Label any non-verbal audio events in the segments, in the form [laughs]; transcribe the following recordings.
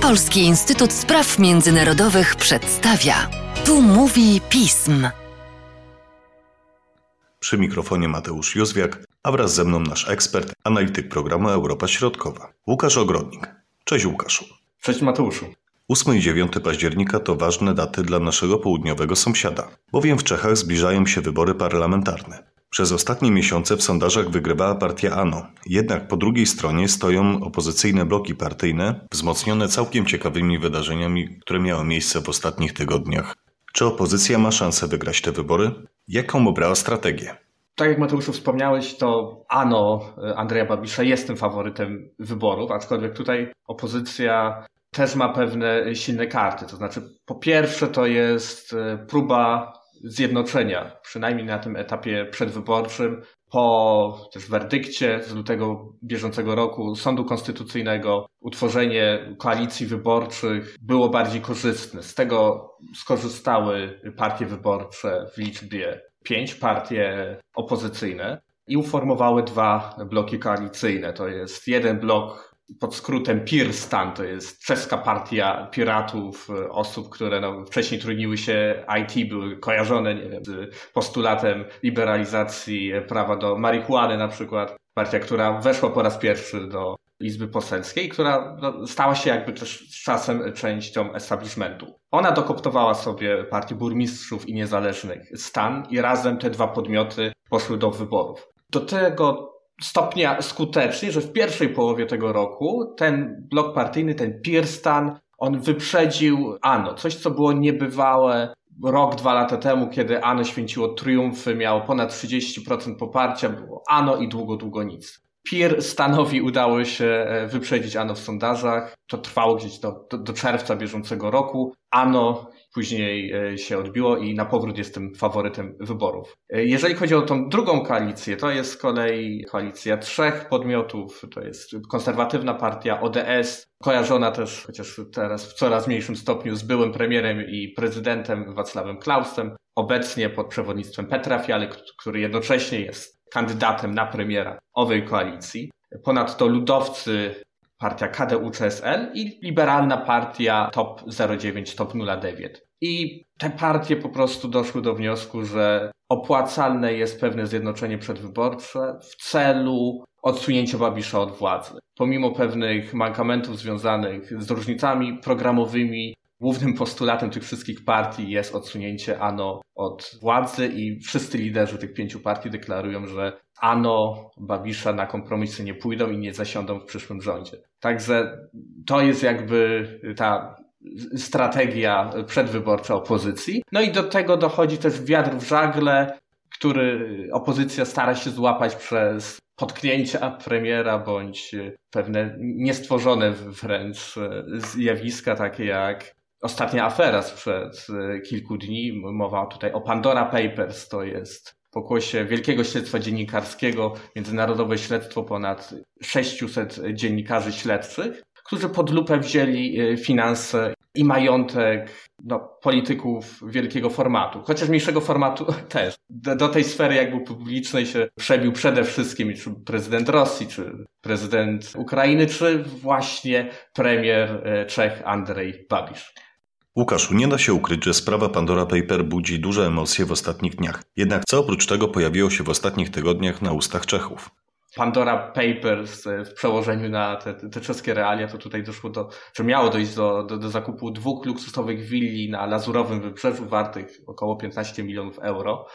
Polski Instytut Spraw Międzynarodowych przedstawia. Tu mówi pism. Przy mikrofonie Mateusz Józwiak, a wraz ze mną nasz ekspert, analityk programu Europa Środkowa, Łukasz Ogrodnik. Cześć Łukaszu. Cześć Mateuszu. 8 i 9 października to ważne daty dla naszego południowego sąsiada, bowiem w Czechach zbliżają się wybory parlamentarne. Przez ostatnie miesiące w sondażach wygrywała partia ANO, jednak po drugiej stronie stoją opozycyjne bloki partyjne, wzmocnione całkiem ciekawymi wydarzeniami, które miały miejsce w ostatnich tygodniach. Czy opozycja ma szansę wygrać te wybory? Jaką obrała strategię? Tak jak Mateuszu wspomniałeś, to ANO e, Andrzeja Babisza jest tym faworytem wyborów, aczkolwiek tutaj opozycja też ma pewne silne karty. To znaczy, po pierwsze, to jest e, próba zjednoczenia, przynajmniej na tym etapie przedwyborczym, po też werdykcie z lutego bieżącego roku Sądu Konstytucyjnego utworzenie koalicji wyborczych było bardziej korzystne. Z tego skorzystały partie wyborcze w liczbie pięć, partie opozycyjne i uformowały dwa bloki koalicyjne. To jest jeden blok pod skrótem PIRSTAN, to jest czeska partia piratów, e, osób, które no, wcześniej trudniły się IT, były kojarzone nie wiem, z postulatem liberalizacji prawa do marihuany na przykład. Partia, która weszła po raz pierwszy do Izby Poselskiej, która no, stała się jakby też z czasem częścią establishmentu. Ona dokoptowała sobie partię burmistrzów i niezależnych stan i razem te dwa podmioty poszły do wyborów. Do tego stopnia skutecznie, że w pierwszej połowie tego roku ten blok partyjny, ten Pirstan, on wyprzedził ANO. Coś, co było niebywałe rok, dwa lata temu, kiedy ANO święciło triumfy, miało ponad 30% poparcia, było ANO i długo, długo nic. PIR stanowi udało się e, wyprzedzić ANO w sondażach. To trwało gdzieś do, do, do czerwca bieżącego roku. ANO później e, się odbiło i na powrót jestem faworytem wyborów. E, jeżeli chodzi o tą drugą koalicję, to jest z kolei koalicja trzech podmiotów. To jest konserwatywna partia ODS, kojarzona też, chociaż teraz w coraz mniejszym stopniu, z byłym premierem i prezydentem Wacławem Klausem, obecnie pod przewodnictwem Petra Fialy, który jednocześnie jest kandydatem na premiera owej koalicji. Ponadto ludowcy partia KDU-CSL i liberalna partia TOP 09, TOP 09. I te partie po prostu doszły do wniosku, że opłacalne jest pewne zjednoczenie przedwyborcze w celu odsunięcia Babisza od władzy. Pomimo pewnych mankamentów związanych z różnicami programowymi, głównym postulatem tych wszystkich partii jest odsunięcie ANO od władzy i wszyscy liderzy tych pięciu partii deklarują, że ANO, Babisza na kompromisy nie pójdą i nie zasiądą w przyszłym rządzie. Także to jest jakby ta strategia przedwyborcza opozycji. No i do tego dochodzi też wiatr w żagle, który opozycja stara się złapać przez potknięcia premiera bądź pewne niestworzone wręcz zjawiska takie jak ostatnia afera sprzed kilku dni. Mowa tutaj o Pandora Papers, to jest pokłosie wielkiego śledztwa dziennikarskiego, międzynarodowe śledztwo ponad 600 dziennikarzy śledczych, którzy pod lupę wzięli e, finanse i majątek no, polityków wielkiego formatu, chociaż mniejszego formatu [laughs] też. Do, do, tej sfery jakby publicznej się przebił przede wszystkim czy prezydent Rosji, czy prezydent Ukrainy, czy właśnie premier e, Czech Andrzej Babisz. Łukaszu, nie da się ukryć, że sprawa Pandora Paper budzi duże emocje w ostatnich dniach. Jednak co oprócz tego pojawiło się w ostatnich tygodniach na ustach Czechów? Pandora Papers w przełożeniu na te, te czeskie realia, to tutaj doszło do, że miało dojść do, do, do zakupu dwóch luksusowych willi na Lazurowym Wybrzeżu wartych około 15 milionów euro.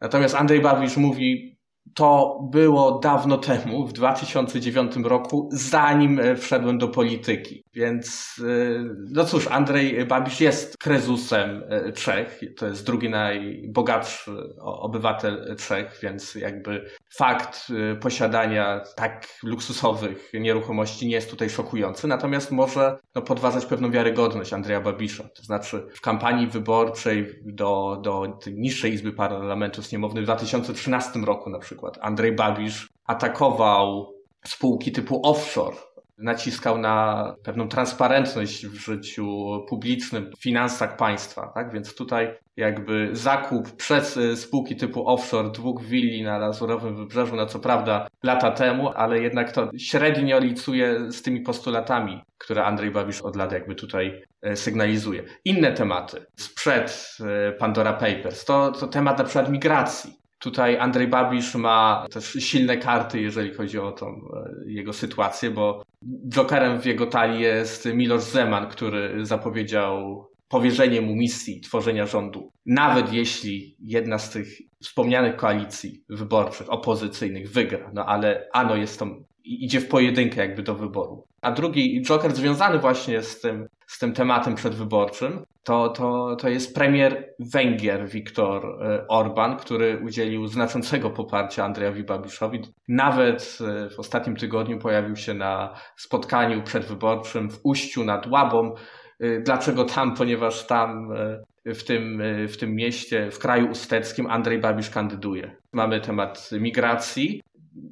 Natomiast Andrzej Bawisz mówi, to było dawno temu, w 2009 roku, zanim e, wszedłem do polityki. Więc, e, no cóż, Andrzej Babisz jest krezusem e, Czech. To jest drugi najbogatszy obywatel Czech, więc jakby fakt posiadania tak luksusowych nieruchomości nie jest tutaj szokujący. Natomiast może no, podważać pewną wiarygodność Andrzeja Babisza. To znaczy w kampanii wyborczej do, do niższej Izby Parlamentu Sniemownej w 2013 roku na przykład przykład Andrzej Babisz atakował spółki typu offshore, naciskał na pewną transparentność w życiu publicznym, w finansach państwa, tak? Więc tutaj jakby zakup przez y, spółki typu offshore dwóch willi na Lazurowym Wybrzeżu, no co prawda lata temu, ale jednak to średnio licuje z tymi postulatami, które Andrzej Babisz od lat jakby tutaj y, sygnalizuje. Inne tematy sprzed y, Pandora Papers to, to temat na przykład migracji. Tutaj Andrzej Babisz ma też silne karty, jeżeli chodzi o tą jego sytuację, bo jokerem w jego talii jest Miloš Zeman, który zapowiedział powierzenie mu misji tworzenia rządu, nawet jeśli jedna z tych wspomnianych koalicji wyborczych, opozycyjnych wygra, no ale Ano jest tam, idzie w pojedynkę jakby do wyboru. A drugi Joker związany właśnie z tym, z tym tematem przedwyborczym, to, to, to jest premier Węgier Viktor e, Orban, który udzielił znaczącego poparcia Andrzejowi Babiszowi. Nawet e, w ostatnim tygodniu pojawił się na spotkaniu przedwyborczym w Uściu nad Łabą, Y, dlaczego tam? Ponieważ tam w tym, w tym mieście, w kraju usteckim Andrzej Babisz kandyduje. Mamy temat migracji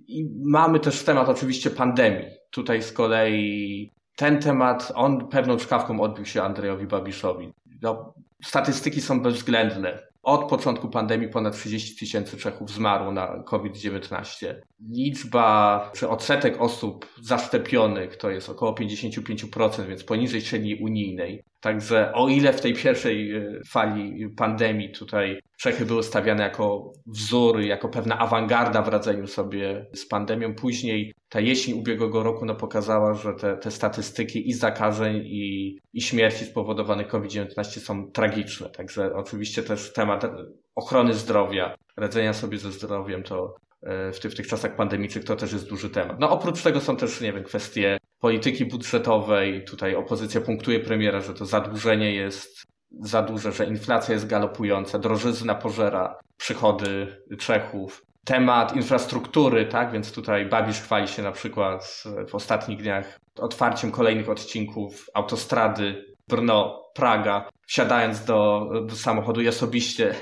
i mamy też temat oczywiście pandemii. Tutaj z kolei ten temat, on pewną czkawką odbił się Andrzejowi Babiszowi. No, statystyki są bezwzględne. Od początku pandemii ponad 30 tysięcy Czechów zmarło na COVID-19. Liczba czy odsetek osób zaszczepionych to jest około 55%, więc poniżej średniej unijnej. Także o ile w tej pierwszej e, fali pandemii tutaj Czechy były stawiane jako wzór, jako pewna awangarda w radzeniu sobie z pandemią, później ta jesień ubiegłego roku no, pokazała, że te, te statystyki i zakażeń, i, i śmierci spowodowanych COVID-19 są tragiczne. Także oczywiście też temat ochrony zdrowia, radzenia sobie ze zdrowiem to e, w tych, w tych czasach pandemicznych to też jest duży temat. No oprócz tego są też, nie wiem, kwestie polityki budżetowej. Tutaj opozycja punktuje premiera, że to zadłużenie jest za duże, że inflacja jest galopująca, drożyzna pożera przychody Czechów. Temat infrastruktury, tak, więc tutaj Babisz chwali się na przykład w ostatnich dniach otwarciem kolejnych odcinków autostrady Brno-Praga, wsiadając do, do samochodu i osobiście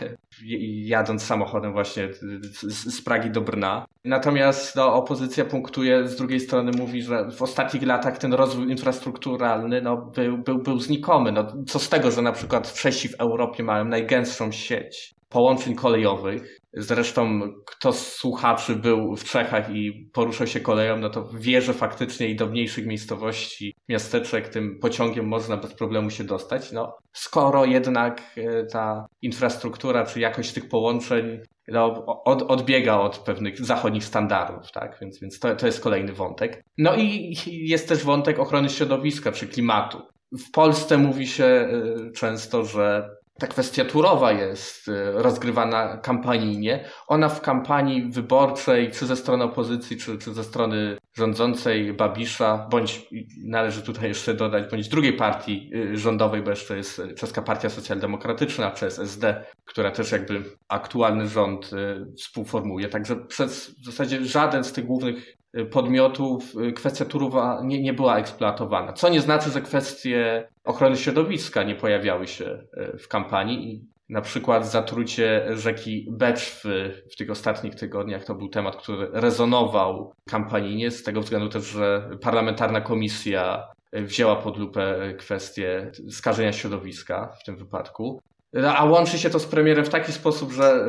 [laughs] jadąc samochodem właśnie z, z Pragi do Brna. Natomiast no, opozycja punktuje, z drugiej strony mówi, że w ostatnich latach ten rozwój infrastrukturalny no, był, był, był znikomy. No, co z tego, że na przykład Czesi w Europie mają najgęstszą sieć połączeń kolejowych. Zresztą kto z słuchaczy był w Czechach i poruszał się koleją, no to wie, że faktycznie i do mniejszych miejscowości, miasteczek tym pociągiem można bez problemu się dostać. No, skoro jednak e, ta infrastruktura czy jakość tych połączeń no, od, odbiega od pewnych zachodnich standardów, tak? Więc, więc to, to jest kolejny wątek. No i jest też wątek ochrony środowiska czy klimatu. W Polsce mówi się e, często, że ta kwestia turowa jest y, rozgrywana kampanijnie. Ona w kampanii wyborczej, czy ze strony opozycji, czy, czy ze strony rządzącej Babisza, bądź należy tutaj jeszcze dodać, bądź drugiej partii y, rządowej, bo jeszcze jest Czeska Partia Socjaldemokratyczna, czy SD, która też jakby aktualny rząd y, współformuje. Także przez w zasadzie żaden z tych głównych podmiotów kwestia Turowa nie, nie była eksploatowana. Co nie znaczy, że kwestie ochrony środowiska nie pojawiały się e, w kampanii na przykład zatrucie rzeki Beczwy w tych ostatnich tygodniach to był temat, który rezonował kampanijnie z tego względu też, że parlamentarna komisja wzięła pod lupę kwestię skażenia środowiska w tym wypadku. No, a łączy się to z premierem w taki sposób, że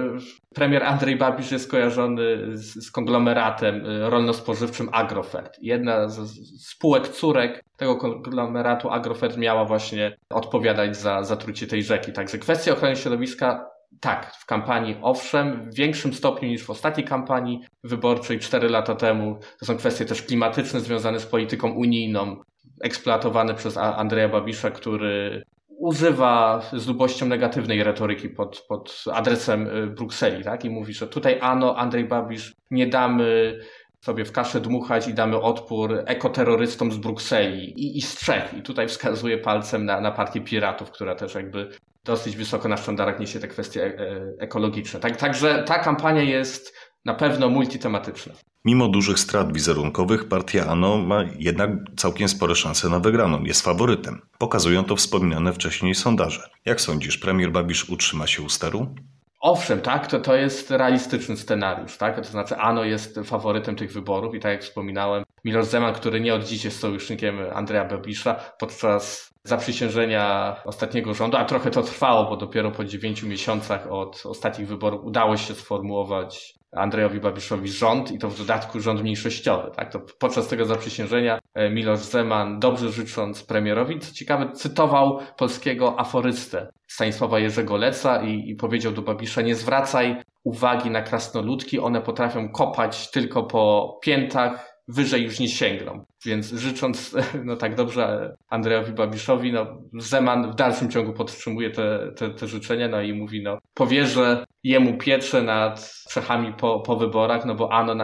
premier Andrzej Babisz jest kojarzony z, z konglomeratem e, rolno-spożywczym Agrofert. Jedna z, z spółek córek tego konglomeratu Agrofert miała właśnie odpowiadać za zatrucie tej rzeki. Także kwestia ochrony środowiska tak, w kampanii owszem, w większym stopniu niż w ostatniej kampanii wyborczej 4 lata temu. To są kwestie też klimatyczne związane z polityką unijną, eksploatowane przez Andrzeja Babisza, który używa z lubością negatywnej retoryki pod, pod adresem y, Brukseli, tak? I mówi, że tutaj ano, Andrzej Babisz, nie damy sobie w kaszę dmuchać i damy odpór ekoterrorystom z Brukseli i, i z Czech. I tutaj wskazuje palcem na, na partię piratów, która też jakby dosyć wysoko na sztandarach niesie te kwestie e, ekologiczne. Tak, także ta kampania jest na pewno multitematyczna. Mimo dużych strat wizerunkowych, partia ANO ma jednak całkiem spore szanse na wygraną. Jest faworytem. Pokazują to wspomniane wcześniej sondaże. Jak sądzisz, premier Babisz utrzyma się u steru? Owszem, tak, to, to jest realistyczny scenariusz, tak? To znaczy Ano jest faworytem tych wyborów i tak jak wspominałem, Miloš Zeman, który nie od dziś jest sojusznikiem Andrea Babisza, podczas zaprzysiężenia ostatniego rządu, a trochę to trwało, bo dopiero po dziewięciu miesiącach od ostatnich wyborów udało się sformułować Andrejowi Babiszowi rząd i to w dodatku rząd mniejszościowy. Tak? To podczas tego zaprzysiężenia e, Miloš Zeman, dobrze życząc premierowi, co ciekawe, cytował polskiego aforystę Stanisława Jerzego Leca i, i powiedział do Babisza, nie zwracaj uwagi na krasnoludki, one potrafią kopać tylko po piętach, wyżej już nie sięgną. Więc życząc [laughs] no tak dobrze Andrejowi Babiszowi, no Zeman w dalszym ciągu podtrzymuje te, te, te życzenia, no i mówi, no powierzę jemu pieczę nad Czechami po, po wyborach, no bo ano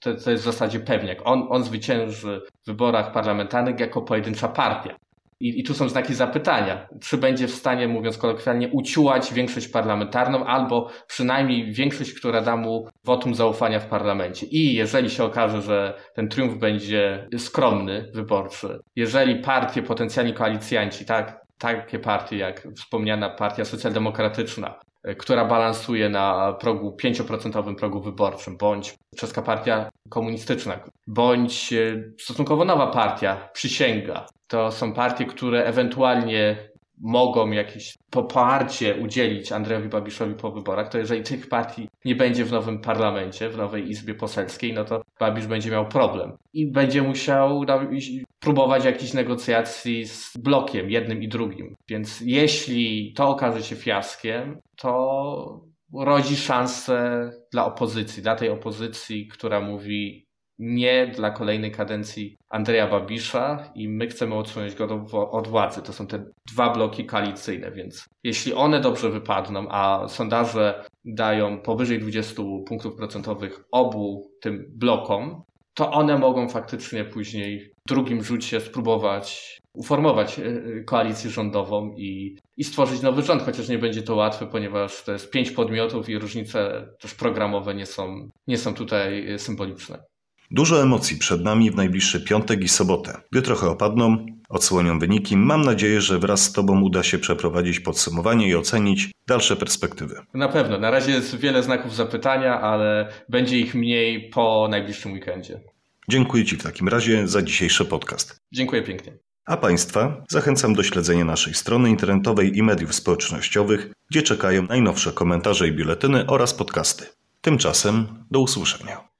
to, to jest w zasadzie pewniak. On, on zwycięży w wyborach parlamentarnych jako pojedyncza partia. I, I tu są znaki zapytania. Czy będzie w stanie, mówiąc kolokwialnie, uciułać większość parlamentarną, albo przynajmniej większość, która da mu wotum zaufania w parlamencie. I jeżeli się okaże, że ten triumf będzie skromny, wyborczy, jeżeli partie, potencjalni koalicjanci, tak, takie partie jak wspomniana Partia Socjaldemokratyczna, e, która balansuje na progu 5% progu wyborczym, bądź Czeska Partia Komunistyczna, bądź e, stosunkowo nowa partia, Przysięga, to są partie, które ewentualnie mogą jakieś poparcie udzielić Andrzejowi Babiszowi po wyborach, to jeżeli tych partii nie będzie w nowym parlamencie, w nowej izbie poselskiej, no to Babisz będzie miał problem i będzie musiał próbować jakichś negocjacji z blokiem, jednym i drugim. Więc jeśli to okaże się fiaskiem, to rodzi szansę dla opozycji, dla tej opozycji, która mówi nie dla kolejnej kadencji Andrzeja Babisza i my chcemy odsunąć go od władzy. To są te dwa bloki koalicyjne, więc jeśli one dobrze wypadną, a sondaże dają powyżej 20 punktów procentowych obu tym blokom, to one mogą faktycznie później w drugim rzucie spróbować uformować e, e, koalicję rządową i, i stworzyć nowy rząd, chociaż nie będzie to łatwe, ponieważ to jest pięć podmiotów i różnice też programowe nie są, nie są tutaj e, symboliczne. Dużo emocji przed nami w najbliższy piątek i sobotę. Gdy trochę opadną, odsłonią wyniki, mam nadzieję, że wraz z Tobą uda się przeprowadzić podsumowanie i ocenić dalsze perspektywy. Na pewno. Na razie jest wiele znaków zapytania, ale będzie ich mniej po najbliższym weekendzie. Dziękuję Ci w takim razie za dzisiejszy podcast. Dziękuję pięknie. A Państwa zachęcam do śledzenia naszej strony internetowej i mediów społecznościowych, gdzie czekają najnowsze komentarze i biuletyny oraz podcasty. Tymczasem do usłyszenia.